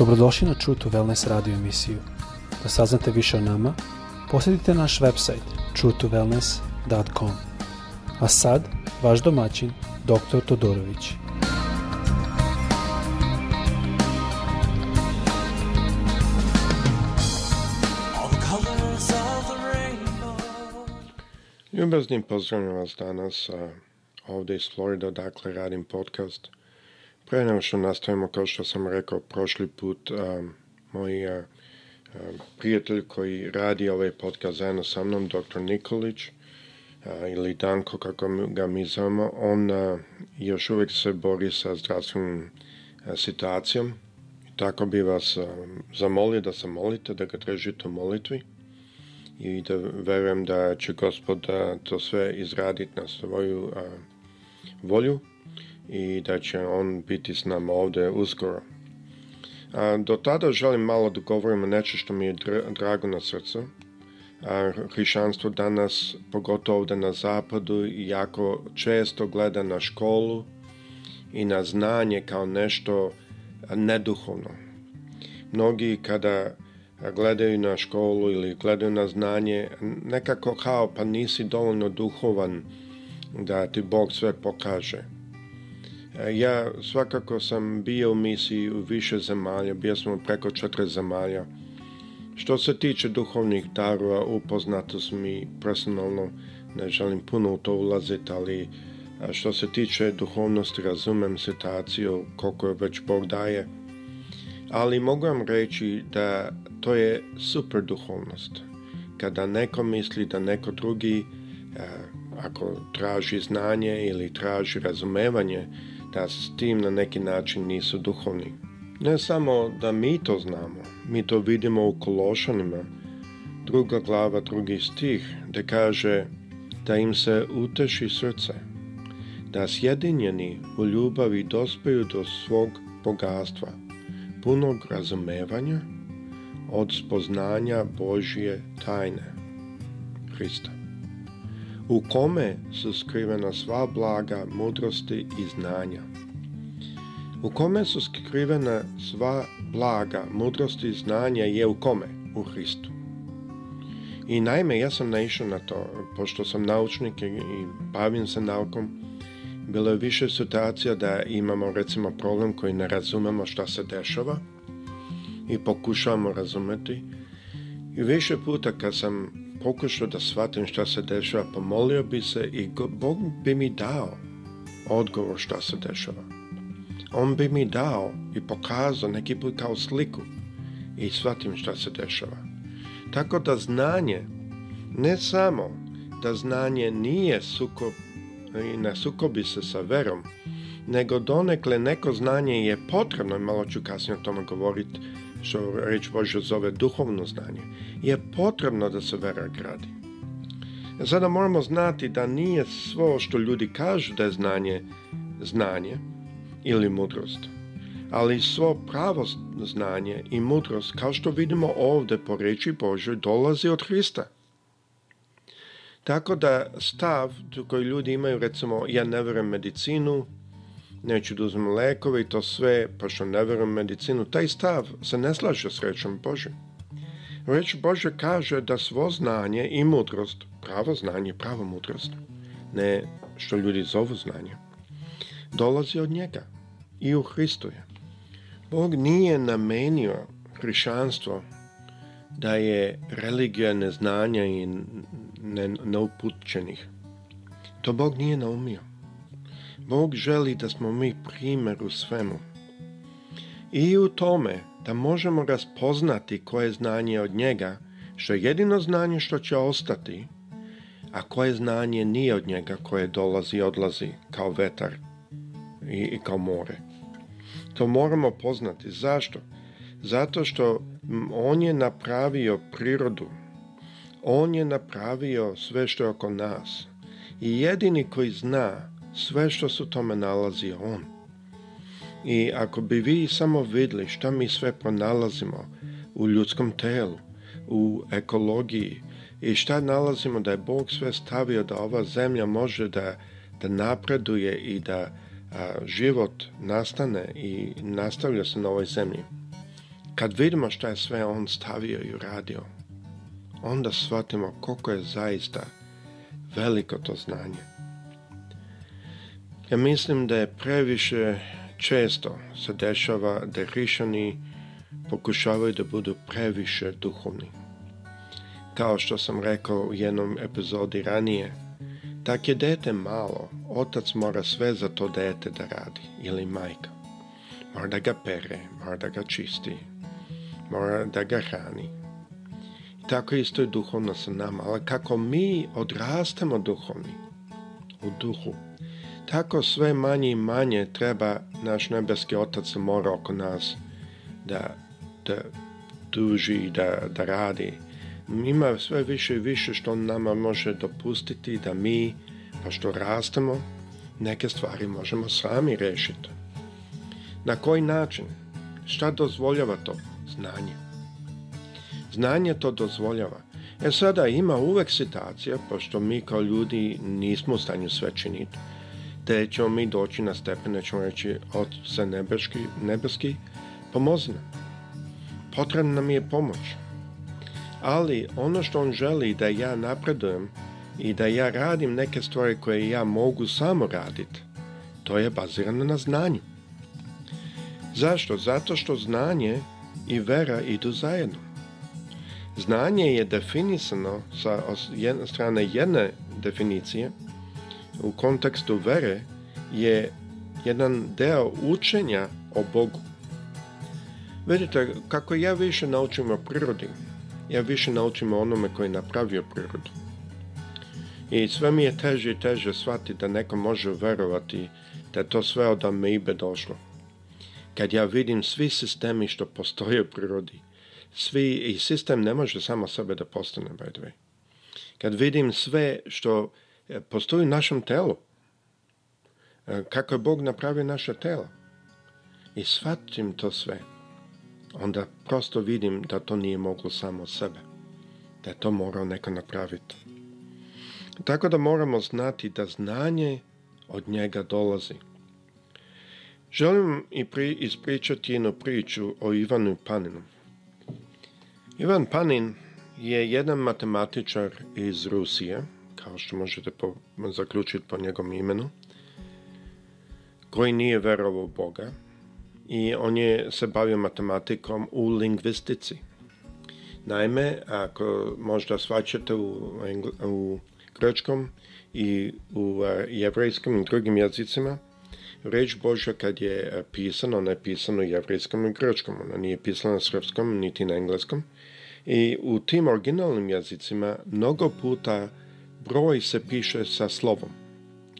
Dobrodošli na True to Wellness radio emisiju. Da saznate više o nama, posjetite naš website truetowellness.com. A sad, vaš domaćin, dr. Todorović. Ljubaznim pozdravljam vas danas ovde iz Florida, dakle radim podcast – Pre nego što nastavimo, kao što sam rekao prošli put, a, moj a, a, prijatelj koji radi ovaj podcast zajedno sa mnom, dr. Nikolić, a, ili Danko, kako ga mi zovemo, on a, još uvek se bori sa zdravstvenom a, situacijom. I tako bi vas a, zamolio da se molite, da ga tražite u molitvi i da verujem da će gospod a, to sve izraditi na svoju a, volju i da će on biti s nama ovdje uskoro. A, do tada želim malo da govorim o nečem što mi je drago na srcu. A, hrišanstvo danas, pogotovo ovdje na zapadu, jako često gleda na školu i na znanje kao nešto neduhovno. Mnogi kada gledaju na školu ili gledaju na znanje, nekako kao pa nisi dovoljno duhovan da ti Bog sve pokaže. E, ja svakako sam bio u misiji u više zemalja, bio sam preko četiri zemalja. Što se tiče duhovnih darova, upoznato sam i personalno, ne želim puno u to ulaziti, ali e, što se tiče duhovnosti, razumem situaciju koliko je već Bog daje. Ali mogu vam reći da to je super duhovnost. Kada neko misli da neko drugi, e, ako traži znanje ili traži razumevanje, da s tim na neki način nisu duhovni. Ne samo da mi to znamo, mi to vidimo u Kološanima, druga glava, drugi stih, gdje kaže da im se uteši srce, da sjedinjeni u ljubavi dospeju do svog bogatstva, punog razumevanja od spoznanja Božje tajne Hrista u kome su skrivena sva blaga mudrosti i znanja. U kome su skrivena sva blaga mudrosti i znanja je u kome? U Hristu. I naime, ja sam naišao na to, pošto sam naučnik i bavim se naukom, bilo je više situacija da imamo recimo problem koji ne razumemo šta se dešava i pokušavamo razumeti. I više puta kad sam pokušao da shvatim šta se dešava, pomolio bi se i Bog bi mi dao odgovor šta se dešava. On bi mi dao i pokazao neki put kao sliku i shvatim šta se dešava. Tako da znanje, ne samo da znanje nije sukob i ne sukobi se sa verom, nego donekle neko znanje je potrebno, malo ću kasnije o tome govoriti, što reč Božja zove duhovno znanje, je potrebno da se vera gradi. Sada moramo znati da nije svo što ljudi kažu da je znanje, znanje ili mudrost, ali svo pravo znanje i mudrost, kao što vidimo ovdje po reči Božoj, dolazi od Hrista. Tako da stav koji ljudi imaju, recimo, ja ne vjerujem medicinu, neću da uzmem lekove i to sve, pa što ne verujem medicinu. Taj stav se ne slaže s rečom Bože. Reč Bože kaže da svo znanje i mudrost, pravo znanje, prava mudrost, ne što ljudi zovu znanje, dolazi od njega i u Hristu je. Bog nije namenio hrišanstvo da je religija neznanja i neupućenih. To Bog nije naumio. Bog želi da smo mi primer u svemu. I u tome da možemo raspoznati koje znanje od njega, što je jedino znanje što će ostati, a koje znanje nije od njega koje dolazi i odlazi kao vetar i, i kao more. To moramo poznati. Zašto? Zato što on je napravio prirodu. On je napravio sve što je oko nas. I jedini koji zna sve što se u tome nalazi on. I ako bi vi samo videli šta mi sve pronalazimo u ljudskom telu, u ekologiji i šta nalazimo da je Bog sve stavio da ova zemlja može da, da napreduje i da a, život nastane i nastavlja se na ovoj zemlji. Kad vidimo šta je sve on stavio i uradio, onda shvatimo koliko je zaista veliko to znanje. Ja mislim da je previše često se dešava da hrišćani pokušavaju da budu previše duhovni. Kao što sam rekao u jednom epizodi ranije, tak je dete malo, otac mora sve za to dete da radi, ili majka. Mora da ga pere, mora da ga čisti, mora da ga hrani. Tako isto je duhovno sa nama, ali kako mi odrastemo duhovni, u duhu, Tako sve manje i manje treba naš nebeski otac da mora oko nas da, da tuži i da, da radi. Ima sve više i više što on nama može dopustiti da mi, pa što rastemo, neke stvari možemo sami rešiti. Na koji način? Šta dozvoljava to? Znanje. Znanje to dozvoljava. E sada ima uvek situacija, pošto mi kao ljudi nismo u stanju sve činiti te ćemo mi doći na stepen, stepene, da ćemo reći, Otce nebeski, nebeski, pomozi nam. Potrebna nam je pomoć. Ali ono što on želi da ja napredujem i da ja radim neke stvari koje ja mogu samo raditi, to je bazirano na znanju. Zašto? Zato što znanje i vera idu zajedno. Znanje je definisano sa jedne strane jedne definicije, u kontekstu vere je jedan deo učenja o Bogu. Vidite, kako ja više naučim o prirodi, ja više naučim o onome koji je napravio prirodu. I sve mi je teže i teže shvatiti da neko može verovati da je to sve od ameibe došlo. Kad ja vidim svi sistemi što postoje u prirodi, svi, i sistem ne može samo sebe da postane, by the way. Kad vidim sve što E, postoji u našem telu. E, kako je Bog napravio naše telo. I shvatim to sve. Onda prosto vidim da to nije moglo samo sebe. Da je to morao neko napraviti. Tako da moramo znati da znanje od njega dolazi. Želim i pri, ispričati jednu priču o Ivanu Paninu. Ivan Panin je jedan matematičar iz Rusije, kao što možete po, zaključiti po njegovom imenu, koji nije verovao u Boga i on je se bavio matematikom u lingvistici. Naime, ako možda svačete u, u grčkom i u jevrejskom i drugim jezicima, reč Božja kad je pisana, ona je pisana u jevrejskom i grčkom, ona nije pisana na srpskom niti na engleskom. I u tim originalnim jezicima mnogo puta broj se piše sa slovom.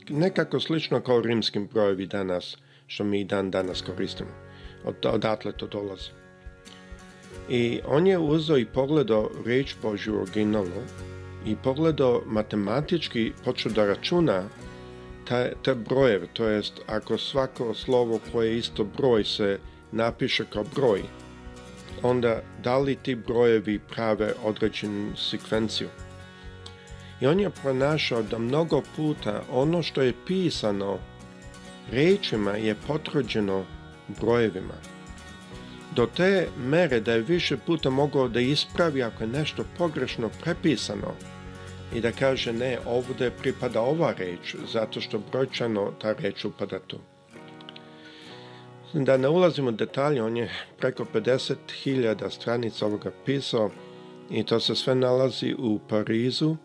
Nekako slično kao rimskim brojevi danas, što mi dan danas koristimo. Od, odatle to dolazi. I on je uzeo i pogledao riječ Božju originalno i pogledao matematički počeo da računa te, te brojeve, to jest ako svako slovo koje je isto broj se napiše kao broj, onda da li ti brojevi prave određenu sekvenciju. I on je pronašao da mnogo puta ono što je pisano rečima je potrođeno brojevima. Do te mere da je više puta mogao da ispravi ako je nešto pogrešno prepisano i da kaže ne, ovde pripada ova reč, zato što brojčano ta reč upada tu. Da ne ulazimo u detalje, on je preko 50.000 stranica ovoga pisao i to se sve nalazi u Parizu,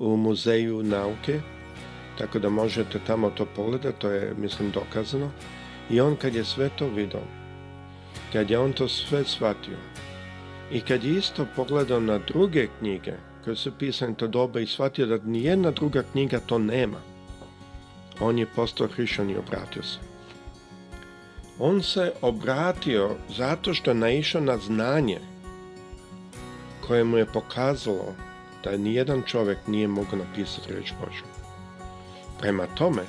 u Muzeju nauke, tako da možete tamo to pogledati, to je, mislim, dokazano. I on kad je sve to vidio, kad je on to sve shvatio i kad je isto pogledao na druge knjige koje su pisane to doba i shvatio da nijedna druga knjiga to nema, on je postao hrišćan i obratio se. On se obratio zato što je naišao na znanje koje mu je pokazalo da nijedan čovjek nije mogao napisati riječ Božju. Prema tome,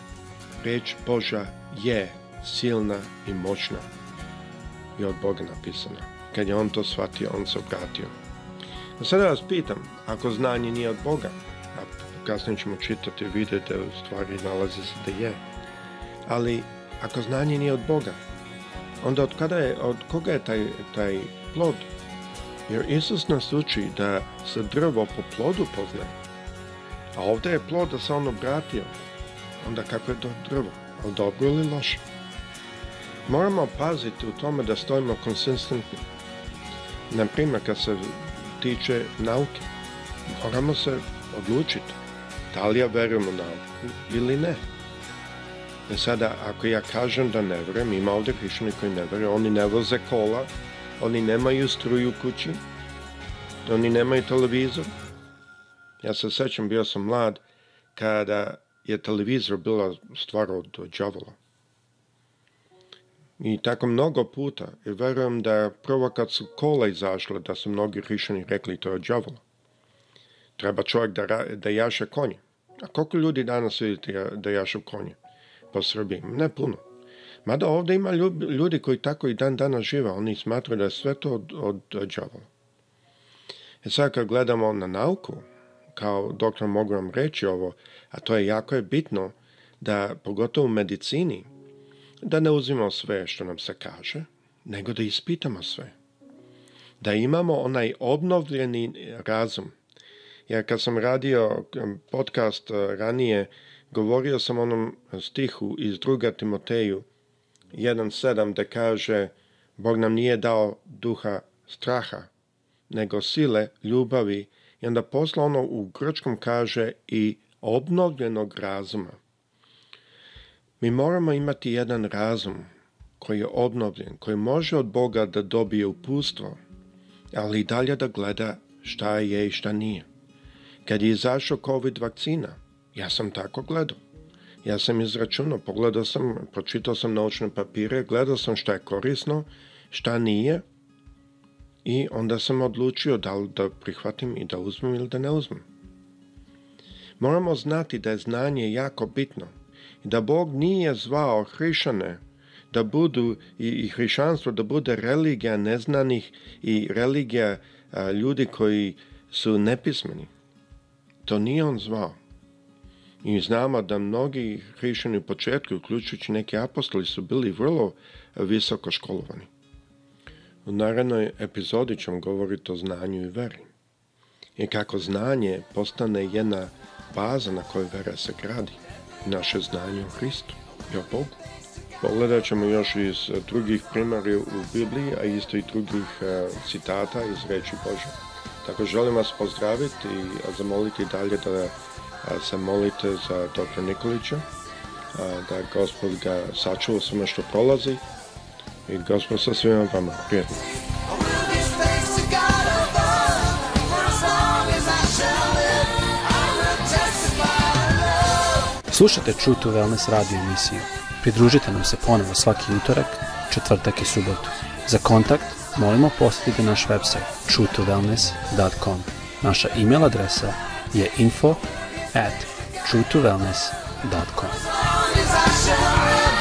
riječ Boža je silna i moćna i od Boga napisana. Kad je on to shvatio, on se obratio. A sada vas pitam, ako znanje nije od Boga, a kasnije ćemo čitati i vidjeti da u stvari nalazi se da je, ali ako znanje nije od Boga, onda od, kada je, od koga je taj, taj plod Jer Isus nas uči da se drvo po plodu poznaje. A ovdje je plod da se on obratio. Onda kako je to drvo? Ali dobro ili loše? Moramo paziti u tome da stojimo konsistentni. Naprimjer, kad se tiče nauke, moramo se odlučiti da li ja verujem u nauku ili ne. E sada, ako ja kažem da ne verujem, ima ovdje hrišćani koji ne veruje, oni ne voze kola, Oni nemaju struju kući, oni nemaju televizor. Ja se sećam, bio sam mlad, kada je televizor bila stvar od džavola. I tako mnogo puta. I verujem da prvo kad su kola izašle, da su mnogi hrišćani rekli to je džavola. Treba čovjek da, da jaše konje. A koliko ljudi danas vidite da jašu konje po Srbiji? Ne puno. Mada ovde ima ljudi koji tako i dan dana žive, oni smatraju da je sve to od, od džavola. E sad kad gledamo na nauku, kao doktor mogu vam reći ovo, a to je jako je bitno, da pogotovo u medicini, da ne uzimamo sve što nam se kaže, nego da ispitamo sve. Da imamo onaj obnovljeni razum. Ja kad sam radio um, podcast uh, ranije, govorio sam onom stihu iz druga Timoteju, 1.7 gde kaže Bog nam nije dao duha straha, nego sile, ljubavi i onda ono u grčkom kaže i obnovljenog razuma. Mi moramo imati jedan razum koji je obnovljen, koji može od Boga da dobije upustvo, ali i dalje da gleda šta je i šta nije. Kad je izašao COVID vakcina, ja sam tako gledao. Ja sam izračunao, pogledao sam, pročitao sam naučne papire, gledao sam šta je korisno, šta nije i onda sam odlučio da li da prihvatim i da uzmem ili da ne uzmem. Moramo znati da je znanje jako bitno i da Bog nije zvao hrišane da budu i, i hrišanstvo da bude religija neznanih i religija a, ljudi koji su nepismeni. To nije on zvao. I znamo da mnogi hrišćani u početku, uključujući neki apostoli, su bili vrlo visoko školovani. U narednoj epizodi ćemo govoriti o znanju i veri. I kako znanje postane jedna baza na kojoj vera se gradi. Naše znanje o Hristu i o Bogu. Pogledat ćemo još iz drugih primjera u Bibliji, a isto i drugih e, citata iz Reči Bože. Tako želim vas pozdraviti i zamoliti dalje da se molite za dr. Nikolića, da gospod ga sačuva svema što prolazi i gospod sa svima vama. Prijetno. Slušajte True to Wellness radio emisiju. Pridružite nam se ponovo svaki utorak, četvrtak i subotu. Za kontakt molimo posjetite naš website www.truetowellness.com. Naša email adresa je info at truetowellness.com.